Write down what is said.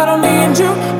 I don't need you.